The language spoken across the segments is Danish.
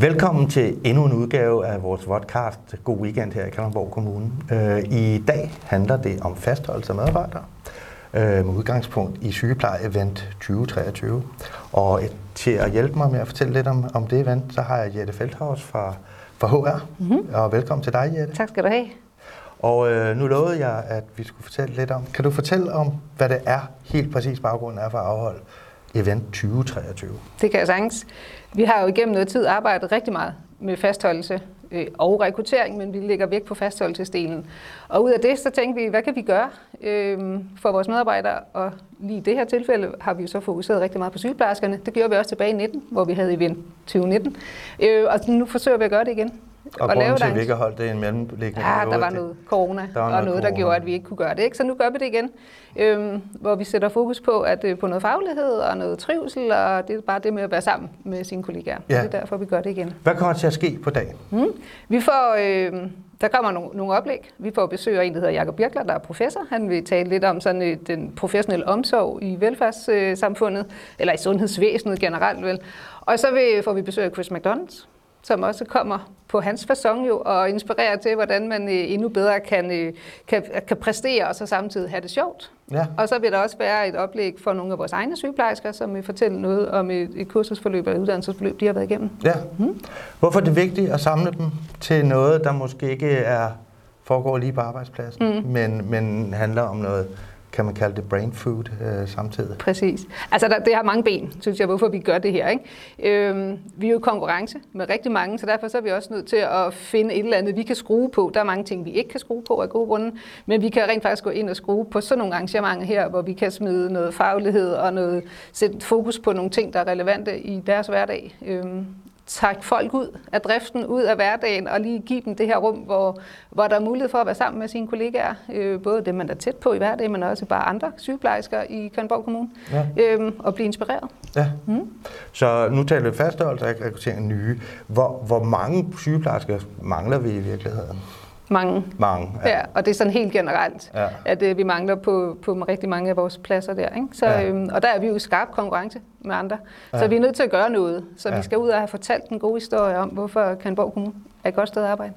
Velkommen til endnu en udgave af vores podcast God Weekend her i Kalundborg Kommune. Øh, I dag handler det om fastholdelse af medarbejdere øh, med udgangspunkt i sygepleje event 2023. Og til at hjælpe mig med at fortælle lidt om, om det event, så har jeg Jette Feldhaus fra, fra HR. Mm-hmm. Og velkommen til dig, Jette. Tak skal du have. Og øh, nu lovede jeg, at vi skulle fortælle lidt om. Kan du fortælle om, hvad det er helt præcis baggrunden er for at afholde event 2023? Det kan jeg sagtens. Vi har jo igennem noget tid arbejdet rigtig meget med fastholdelse øh, og rekruttering, men vi lægger vægt på fastholdelsesdelen. Og ud af det, så tænkte vi, hvad kan vi gøre øh, for vores medarbejdere? Og lige i det her tilfælde har vi jo så fokuseret rigtig meget på sygeplejerskerne. Det gjorde vi også tilbage i 19, hvor vi havde event 2019. Øh, og nu forsøger vi at gøre det igen. Og, og grunden til, at vi ikke har holdt det en mellemliggende Ja, der var noget corona, der var og noget, corona. der gjorde, at vi ikke kunne gøre det. Ikke? Så nu gør vi det igen, øhm, hvor vi sætter fokus på, at øh, på noget faglighed og noget trivsel, og det er bare det med at være sammen med sine kollegaer. Ja. Det er derfor, vi gør det igen. Hvad kommer til at ske på dagen? Hmm. Vi får, øh, der kommer nogle, nogle oplæg. Vi får besøg af en, der hedder Jakob Birkler, der er professor. Han vil tale lidt om sådan, øh, den professionelle omsorg i velfærdssamfundet, eller i sundhedsvæsenet generelt vel. Og så vil, får vi besøg af Chris McDonald, som også kommer på hans façon jo, og inspirerer til, hvordan man øh, endnu bedre kan, øh, kan, kan præstere og så samtidig have det sjovt. Ja. Og så vil der også være et oplæg for nogle af vores egne sygeplejersker, som vil fortælle noget om et, et kursusforløb eller uddannelsesforløb, de har været igennem. Ja. Mm. Hvorfor er det vigtigt at samle dem til noget, der måske ikke er foregår lige på arbejdspladsen, mm. men, men handler om noget kan man kalde det brain food øh, samtidig. Præcis. Altså der, det har mange ben, synes jeg, hvorfor vi gør det her. Ikke? Øhm, vi er jo i konkurrence med rigtig mange, så derfor så er vi også nødt til at finde et eller andet, vi kan skrue på. Der er mange ting, vi ikke kan skrue på af gode grunde, men vi kan rent faktisk gå ind og skrue på sådan nogle arrangementer her, hvor vi kan smide noget faglighed og noget, sætte fokus på nogle ting, der er relevante i deres hverdag. Øhm, trække folk ud af driften, ud af hverdagen, og lige give dem det her rum, hvor, hvor der er mulighed for at være sammen med sine kollegaer, øh, både dem, man er tæt på i hverdagen, men også bare andre sygeplejersker i Købenborg Kommune, ja. øh, og blive inspireret. Ja. Mm. Så nu taler vi fastholdelse og rekruttering nye. Hvor, hvor mange sygeplejersker mangler vi i virkeligheden? Mange. Mange, ja. ja. Og det er sådan helt generelt, ja. at øh, vi mangler på, på rigtig mange af vores pladser der. Ikke? Så, ja. øhm, og der er vi jo i skarp konkurrence med andre. Ja. Så vi er nødt til at gøre noget. Så ja. vi skal ud og have fortalt en god historie om, hvorfor Kanborg Kommune er et godt sted at arbejde.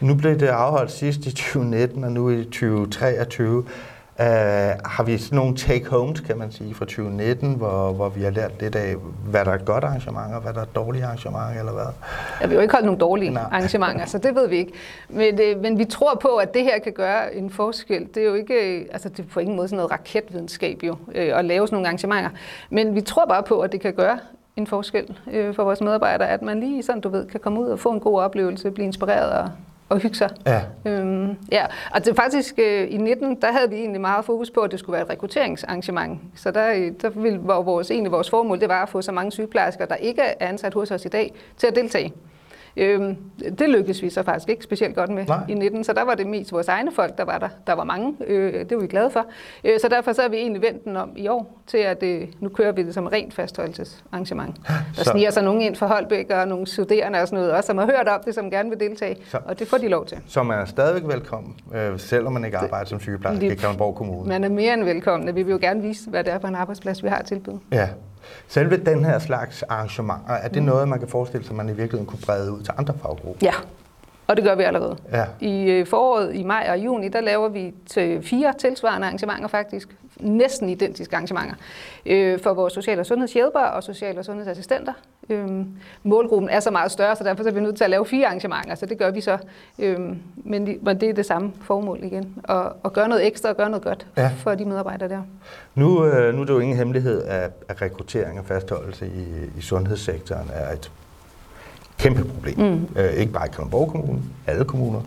Nu blev det afholdt sidst i 2019, og nu i 2023. Uh, har vi sådan nogle take-homes, kan man sige, fra 2019, hvor, hvor vi har lært lidt af, hvad der er et godt arrangement, og hvad der er et dårligt arrangement, eller hvad? Ja, vi har jo ikke holdt nogle dårlige Nej. arrangementer, så det ved vi ikke. Men, det, men vi tror på, at det her kan gøre en forskel. Det er jo ikke, altså det er på ingen måde sådan noget raketvidenskab jo, øh, at lave sådan nogle arrangementer. Men vi tror bare på, at det kan gøre en forskel øh, for vores medarbejdere, at man lige sådan, du ved, kan komme ud og få en god oplevelse, blive inspireret og og hygge sig. Ja. Øhm, ja. Og det faktisk øh, i 19, der havde vi egentlig meget fokus på, at det skulle være et rekrutteringsarrangement. Så der, der ville, var vores, egentlig vores formål, det var at få så mange sygeplejersker, der ikke er ansat hos os i dag, til at deltage. Øhm, det lykkedes vi så faktisk ikke specielt godt med Nej. i 19, så der var det mest vores egne folk, der var der. Der var mange, øh, det var vi glade for. Øh, så derfor så har vi egentlig vendt den om i år til, at øh, nu kører vi det som rent fastholdelsesarrangement. Der så. sniger sig nogen ind fra Holbæk og nogle studerende og sådan noget også, som har hørt om det, som gerne vil deltage, så. og det får de lov til. Så man er stadigvæk velkommen, øh, selvom man ikke arbejder som sygeplejerske i Kalundborg Kommune? Man er mere end velkommen. Vi vil jo gerne vise, hvad det er for en arbejdsplads, vi har tilbyde. Ja. Selve den her slags arrangementer, er det mm. noget, man kan forestille sig, man i virkeligheden kunne brede ud til andre faggrupper? Ja, og det gør vi allerede. Ja. I øh, foråret, i maj og juni, der laver vi til fire tilsvarende arrangementer faktisk. Næsten identiske arrangementer. Øh, for vores social- og sundhedshjælpere og social- og sundhedsassistenter. Øh, målgruppen er så meget større, så derfor er vi nødt til at lave fire arrangementer, så det gør vi så. men, det er det samme formål igen. At, at gøre noget ekstra og gøre noget godt ja. for de medarbejdere der. Nu, nu er det jo ingen hemmelighed, at, at rekruttering og fastholdelse i, i sundhedssektoren er et kæmpe problem. Mm. Øh, ikke bare i Kalundborg Kommune, alle kommuner.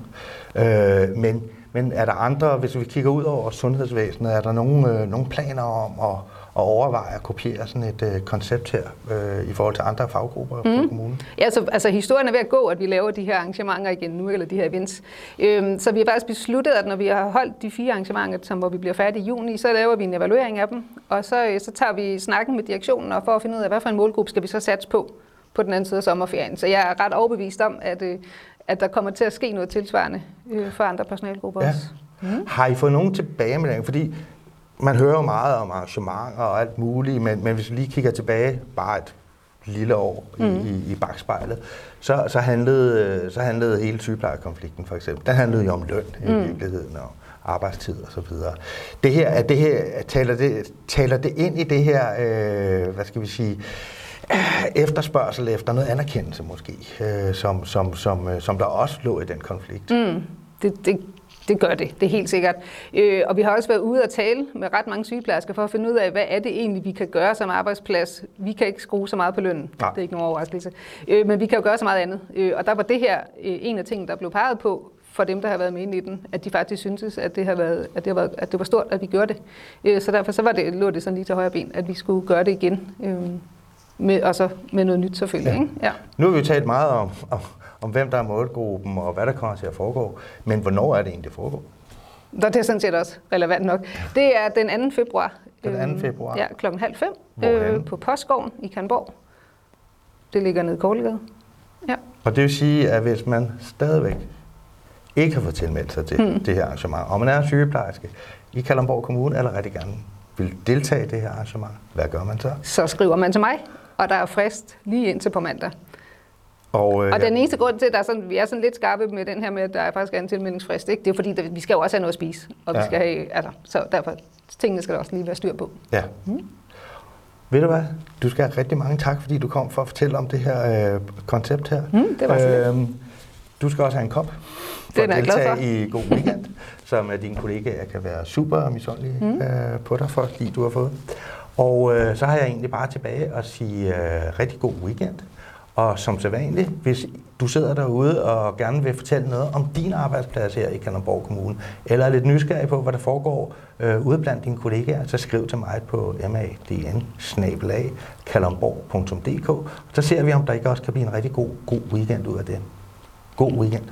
Øh, men, men er der andre, hvis vi kigger ud over sundhedsvæsenet, er der nogle, øh, nogle planer om at, at overveje at kopiere sådan et øh, koncept her øh, i forhold til andre faggrupper mm. på kommunen? Ja, så, altså historien er ved at gå, at vi laver de her arrangementer igen nu, eller de her events. Øhm, så vi har faktisk besluttet, at når vi har holdt de fire arrangementer, som, hvor vi bliver færdige i juni, så laver vi en evaluering af dem, og så, øh, så tager vi snakken med direktionen og for at finde ud af, hvad for en målgruppe skal vi så satse på på den anden side af sommerferien. Så jeg er ret overbevist om, at, øh, at der kommer til at ske noget tilsvarende øh, for andre personalgrupper ja. også. Mm. Har I fået nogen tilbagemelding? Fordi man hører jo meget om arrangementer og alt muligt, men, men hvis vi lige kigger tilbage bare et lille år mm. i, i bagspejlet, så, så, handlede, så handlede hele sygeplejerkonflikten for eksempel, den handlede jo om løn mm. i virkeligheden, og arbejdstid og så videre. Det her, er det her taler, det, taler det ind i det her, øh, hvad skal vi sige, efterspørgsel efter noget anerkendelse måske, øh, som, som, som, øh, som der også lå i den konflikt. Mm. Det, det, det gør det, det er helt sikkert. Øh, og vi har også været ude og tale med ret mange sygeplejersker for at finde ud af, hvad er det egentlig, vi kan gøre som arbejdsplads. Vi kan ikke skrue så meget på lønnen, Nej. det er ikke nogen overraskelse. Øh, men vi kan jo gøre så meget andet. Øh, og der var det her øh, en af tingene, der blev peget på for dem, der har været med i den, at de faktisk syntes, at det, har været, at det, har været, at det var stort, at vi gjorde det. Øh, så derfor så var det, lå det sådan lige til højre ben, at vi skulle gøre det igen. Øh, med, og så med noget nyt selvfølgelig. Ja. Ikke? Ja. Nu har vi talt meget om, om, om, hvem der er målgruppen og hvad der kommer til at foregå, men hvornår er det egentlig, det foregår? Der det er sådan set også relevant nok. Det er den 2. februar. Den 2. februar? Ja, klokken halv fem øh, på Postgården i Kanborg. Det ligger nede i Kålegade. Ja. Og det vil sige, at hvis man stadigvæk ikke har fået tilmeldt sig til hmm. det her arrangement, og man er sygeplejerske i Kalundborg Kommune, eller rigtig gerne vil deltage i det her arrangement, hvad gør man så? Så skriver man til mig, og der er frist lige indtil på mandag. Og, øh, og den eneste grund til, at der er sådan, vi er sådan lidt skarpe med den her med, at der er faktisk en tilmeldingsfrist, ikke? det er fordi, der, vi skal jo også have noget at spise, og ja. vi skal have, altså, så derfor, tingene skal der også lige være styr på. Ja. Mm. Ved du hvad? Du skal have rigtig mange tak, fordi du kom for at fortælle om det her øh, koncept her. Mm, det var så øhm, Du skal også have en kop for at deltage i God Weekend, som dine kollegaer kan være super misundelige mm. øh, på dig, for fordi du har fået. Og øh, så har jeg egentlig bare tilbage at sige øh, rigtig god weekend. Og som sædvanligt, hvis du sidder derude og gerne vil fortælle noget om din arbejdsplads her i Kalundborg Kommune, eller er lidt nysgerrig på, hvad der foregår øh, ude blandt dine kollegaer, så skriv til mig på madn kalundborg.dk Så ser vi, om der ikke også kan blive en rigtig god, god weekend ud af det. God weekend.